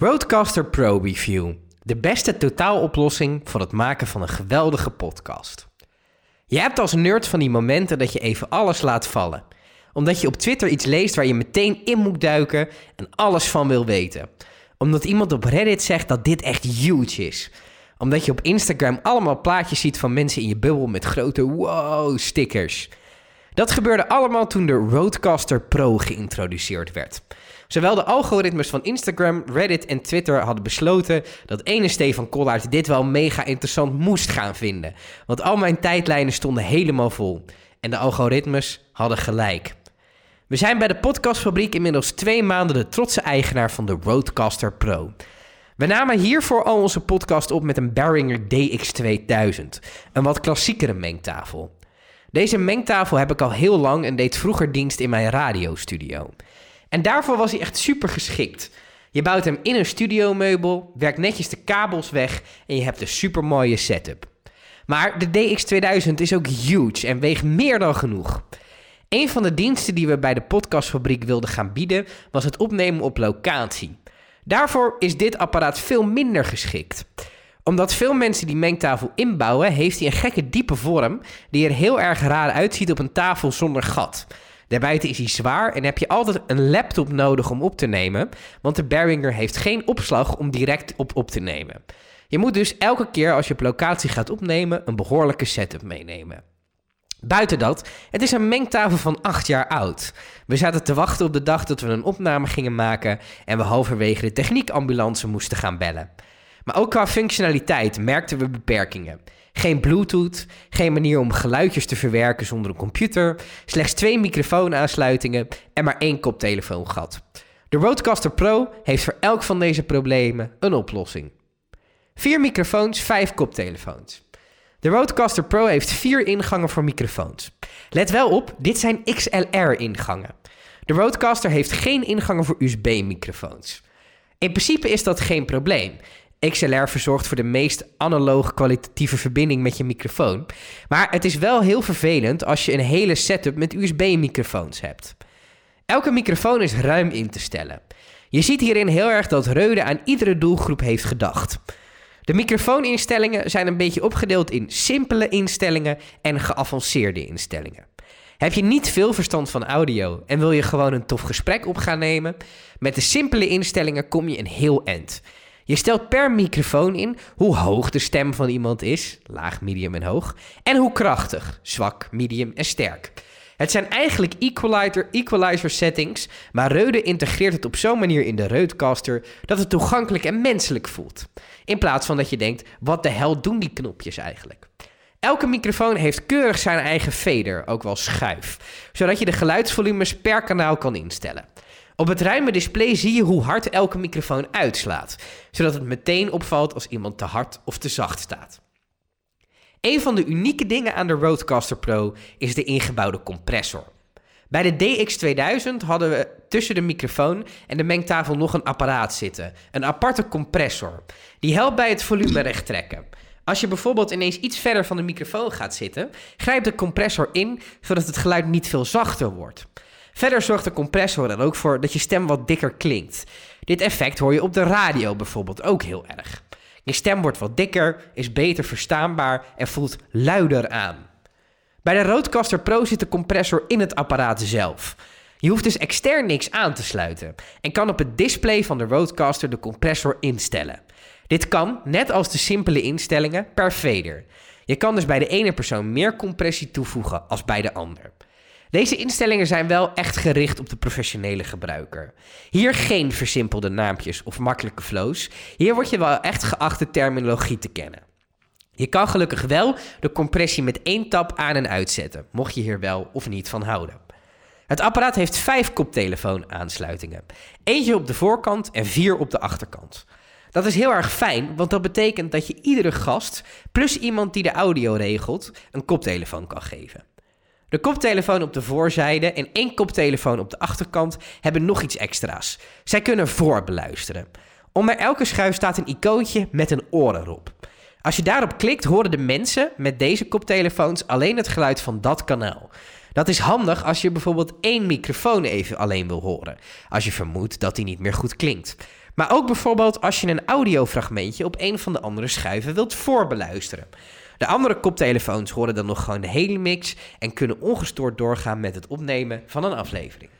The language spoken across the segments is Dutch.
Roadcaster Pro Review. De beste totaaloplossing voor het maken van een geweldige podcast. Je hebt als nerd van die momenten dat je even alles laat vallen. Omdat je op Twitter iets leest waar je meteen in moet duiken en alles van wil weten. Omdat iemand op Reddit zegt dat dit echt huge is. Omdat je op Instagram allemaal plaatjes ziet van mensen in je bubbel met grote wow stickers. Dat gebeurde allemaal toen de Roadcaster Pro geïntroduceerd werd. Zowel de algoritmes van Instagram, Reddit en Twitter hadden besloten dat ene Stefan Kollaert dit wel mega interessant moest gaan vinden. Want al mijn tijdlijnen stonden helemaal vol. En de algoritmes hadden gelijk. We zijn bij de podcastfabriek inmiddels twee maanden de trotse eigenaar van de Roadcaster Pro. We namen hiervoor al onze podcast op met een Behringer DX2000, een wat klassiekere mengtafel. Deze mengtafel heb ik al heel lang en deed vroeger dienst in mijn radiostudio. En daarvoor was hij echt super geschikt. Je bouwt hem in een studiomeubel, werkt netjes de kabels weg en je hebt een super mooie setup. Maar de DX2000 is ook huge en weegt meer dan genoeg. Een van de diensten die we bij de podcastfabriek wilden gaan bieden was het opnemen op locatie. Daarvoor is dit apparaat veel minder geschikt. Omdat veel mensen die mengtafel inbouwen, heeft hij een gekke diepe vorm die er heel erg raar uitziet op een tafel zonder gat. Daarbuiten is hij zwaar en heb je altijd een laptop nodig om op te nemen, want de Behringer heeft geen opslag om direct op op te nemen. Je moet dus elke keer als je op locatie gaat opnemen een behoorlijke setup meenemen. Buiten dat, het is een mengtafel van 8 jaar oud. We zaten te wachten op de dag dat we een opname gingen maken en we halverwege de techniekambulance moesten gaan bellen. Maar ook qua functionaliteit merkten we beperkingen. Geen Bluetooth, geen manier om geluidjes te verwerken zonder een computer, slechts twee microfoonaansluitingen en maar één koptelefoongat. De Rodecaster Pro heeft voor elk van deze problemen een oplossing. Vier microfoons, vijf koptelefoons. De Rodecaster Pro heeft vier ingangen voor microfoons. Let wel op, dit zijn XLR-ingangen. De Rodecaster heeft geen ingangen voor USB-microfoons. In principe is dat geen probleem. XLR verzorgt voor de meest analoge kwalitatieve verbinding met je microfoon. Maar het is wel heel vervelend als je een hele setup met USB-microfoons hebt. Elke microfoon is ruim in te stellen. Je ziet hierin heel erg dat Reude aan iedere doelgroep heeft gedacht. De microfooninstellingen zijn een beetje opgedeeld in simpele instellingen en geavanceerde instellingen. Heb je niet veel verstand van audio en wil je gewoon een tof gesprek op gaan nemen? Met de simpele instellingen kom je een heel eind. Je stelt per microfoon in hoe hoog de stem van iemand is, laag, medium en hoog, en hoe krachtig, zwak, medium en sterk. Het zijn eigenlijk equalizer, equalizer settings, maar Reude integreert het op zo'n manier in de Reudecaster dat het toegankelijk en menselijk voelt. In plaats van dat je denkt, wat de hel doen die knopjes eigenlijk? Elke microfoon heeft keurig zijn eigen fader, ook wel schuif, zodat je de geluidsvolumes per kanaal kan instellen. Op het ruime display zie je hoe hard elke microfoon uitslaat, zodat het meteen opvalt als iemand te hard of te zacht staat. Een van de unieke dingen aan de Rodecaster Pro is de ingebouwde compressor. Bij de DX2000 hadden we tussen de microfoon en de mengtafel nog een apparaat zitten, een aparte compressor. Die helpt bij het volume recht trekken. Als je bijvoorbeeld ineens iets verder van de microfoon gaat zitten, grijpt de compressor in zodat het geluid niet veel zachter wordt. Verder zorgt de compressor er ook voor dat je stem wat dikker klinkt. Dit effect hoor je op de radio bijvoorbeeld ook heel erg. Je stem wordt wat dikker, is beter verstaanbaar en voelt luider aan. Bij de Rodecaster Pro zit de compressor in het apparaat zelf. Je hoeft dus extern niks aan te sluiten en kan op het display van de Rodecaster de compressor instellen. Dit kan, net als de simpele instellingen, per fader. Je kan dus bij de ene persoon meer compressie toevoegen als bij de ander. Deze instellingen zijn wel echt gericht op de professionele gebruiker. Hier geen versimpelde naampjes of makkelijke flows. Hier word je wel echt geacht de terminologie te kennen. Je kan gelukkig wel de compressie met één tap aan en uitzetten, mocht je hier wel of niet van houden. Het apparaat heeft vijf koptelefoon-aansluitingen. Eentje op de voorkant en vier op de achterkant. Dat is heel erg fijn, want dat betekent dat je iedere gast, plus iemand die de audio regelt, een koptelefoon kan geven. De koptelefoon op de voorzijde en één koptelefoon op de achterkant hebben nog iets extra's. Zij kunnen voorbeluisteren. Onder elke schuif staat een icoontje met een oor erop. Als je daarop klikt, horen de mensen met deze koptelefoons alleen het geluid van dat kanaal. Dat is handig als je bijvoorbeeld één microfoon even alleen wil horen, als je vermoedt dat die niet meer goed klinkt. Maar ook bijvoorbeeld als je een audiofragmentje op een van de andere schuiven wilt voorbeluisteren. De andere koptelefoons horen dan nog gewoon de hele mix en kunnen ongestoord doorgaan met het opnemen van een aflevering.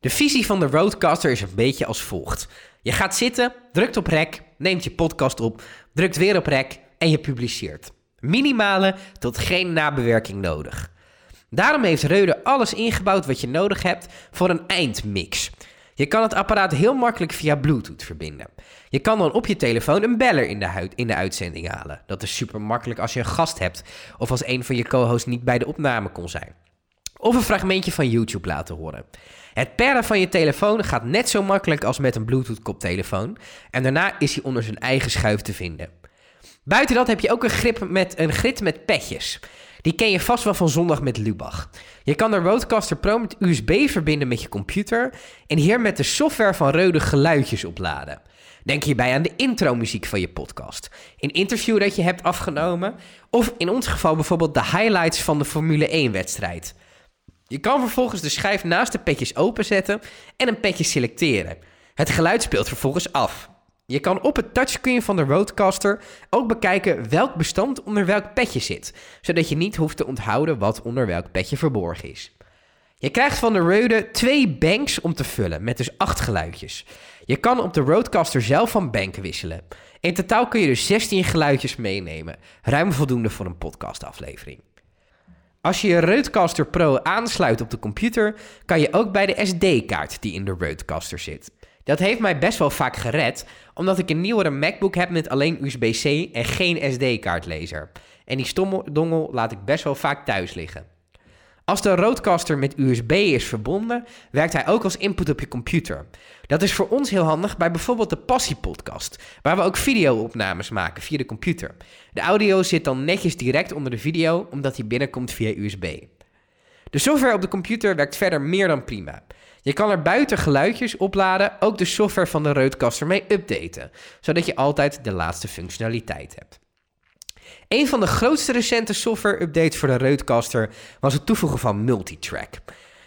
De visie van de Roadcaster is een beetje als volgt. Je gaat zitten, drukt op rek, neemt je podcast op, drukt weer op rek en je publiceert. Minimale tot geen nabewerking nodig. Daarom heeft Reude alles ingebouwd wat je nodig hebt voor een eindmix. Je kan het apparaat heel makkelijk via Bluetooth verbinden. Je kan dan op je telefoon een beller in de, in de uitzending halen. Dat is super makkelijk als je een gast hebt of als een van je co-hosts niet bij de opname kon zijn. Of een fragmentje van YouTube laten horen. Het perren van je telefoon gaat net zo makkelijk als met een Bluetooth koptelefoon. En daarna is hij onder zijn eigen schuif te vinden. Buiten dat heb je ook een, grip met, een grid met petjes. Die ken je vast wel van zondag met Lubach. Je kan de Roadcaster Pro met USB verbinden met je computer en hier met de software van Rode geluidjes opladen. Denk hierbij aan de intro-muziek van je podcast, een interview dat je hebt afgenomen of in ons geval bijvoorbeeld de highlights van de Formule 1-wedstrijd. Je kan vervolgens de schijf naast de petjes openzetten en een petje selecteren. Het geluid speelt vervolgens af. Je kan op het touchscreen van de Roadcaster ook bekijken welk bestand onder welk petje zit, zodat je niet hoeft te onthouden wat onder welk petje verborgen is. Je krijgt van de Rode twee banks om te vullen, met dus acht geluidjes. Je kan op de Roadcaster zelf van bank wisselen. In totaal kun je dus 16 geluidjes meenemen, ruim voldoende voor een podcastaflevering. Als je je Roadcaster Pro aansluit op de computer, kan je ook bij de SD-kaart die in de Roadcaster zit. Dat heeft mij best wel vaak gered, omdat ik een nieuwere MacBook heb met alleen USB-C en geen SD-kaartlezer. En die stomme laat ik best wel vaak thuis liggen. Als de Roadcaster met USB is verbonden, werkt hij ook als input op je computer. Dat is voor ons heel handig bij bijvoorbeeld de Passie Podcast, waar we ook video-opnames maken via de computer. De audio zit dan netjes direct onder de video, omdat die binnenkomt via USB. De software op de computer werkt verder meer dan prima. Je kan er buiten geluidjes opladen, ook de software van de Roadcaster mee updaten, zodat je altijd de laatste functionaliteit hebt. Een van de grootste recente software-updates voor de Roadcaster was het toevoegen van multitrack.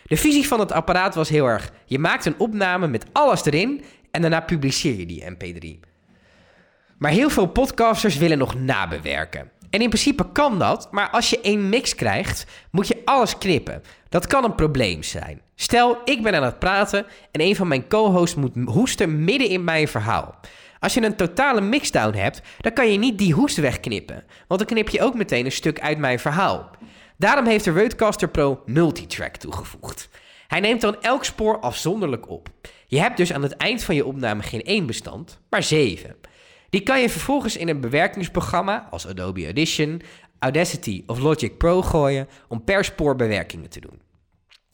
De visie van het apparaat was heel erg: je maakt een opname met alles erin en daarna publiceer je die MP3. Maar heel veel podcasters willen nog nabewerken. En in principe kan dat, maar als je één mix krijgt, moet je alles knippen. Dat kan een probleem zijn. Stel, ik ben aan het praten en een van mijn co-hosts moet hoesten midden in mijn verhaal. Als je een totale mixdown hebt, dan kan je niet die hoest wegknippen, want dan knip je ook meteen een stuk uit mijn verhaal. Daarom heeft de Rodecaster Pro Multitrack toegevoegd. Hij neemt dan elk spoor afzonderlijk op. Je hebt dus aan het eind van je opname geen één bestand, maar zeven. Die kan je vervolgens in een bewerkingsprogramma als Adobe Audition, Audacity of Logic Pro gooien om per spoor bewerkingen te doen.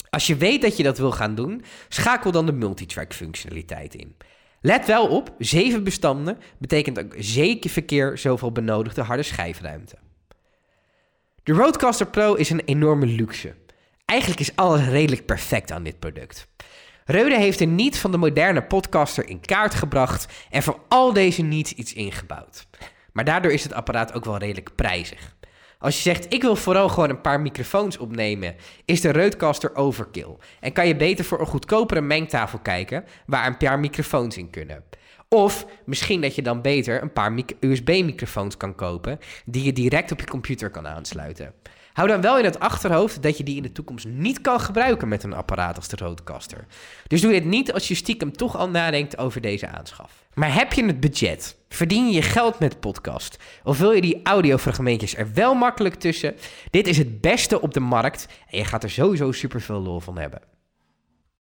Als je weet dat je dat wil gaan doen, schakel dan de multitrack functionaliteit in. Let wel op, 7 bestanden betekent ook zeker verkeer zoveel benodigde harde schijfruimte. De Rodecaster Pro is een enorme luxe. Eigenlijk is alles redelijk perfect aan dit product. Reude heeft er niet van de moderne podcaster in kaart gebracht en voor al deze niet iets ingebouwd. Maar daardoor is het apparaat ook wel redelijk prijzig. Als je zegt, ik wil vooral gewoon een paar microfoons opnemen, is de Rodecaster overkill. En kan je beter voor een goedkopere mengtafel kijken, waar een paar microfoons in kunnen. Of misschien dat je dan beter een paar USB-microfoons kan kopen, die je direct op je computer kan aansluiten. Hou dan wel in het achterhoofd dat je die in de toekomst niet kan gebruiken met een apparaat als de Rodecaster. Dus doe dit niet als je stiekem toch al nadenkt over deze aanschaf. Maar heb je het budget? Verdien je je geld met podcast? Of wil je die audiofragmentjes er wel makkelijk tussen? Dit is het beste op de markt en je gaat er sowieso super veel lol van hebben.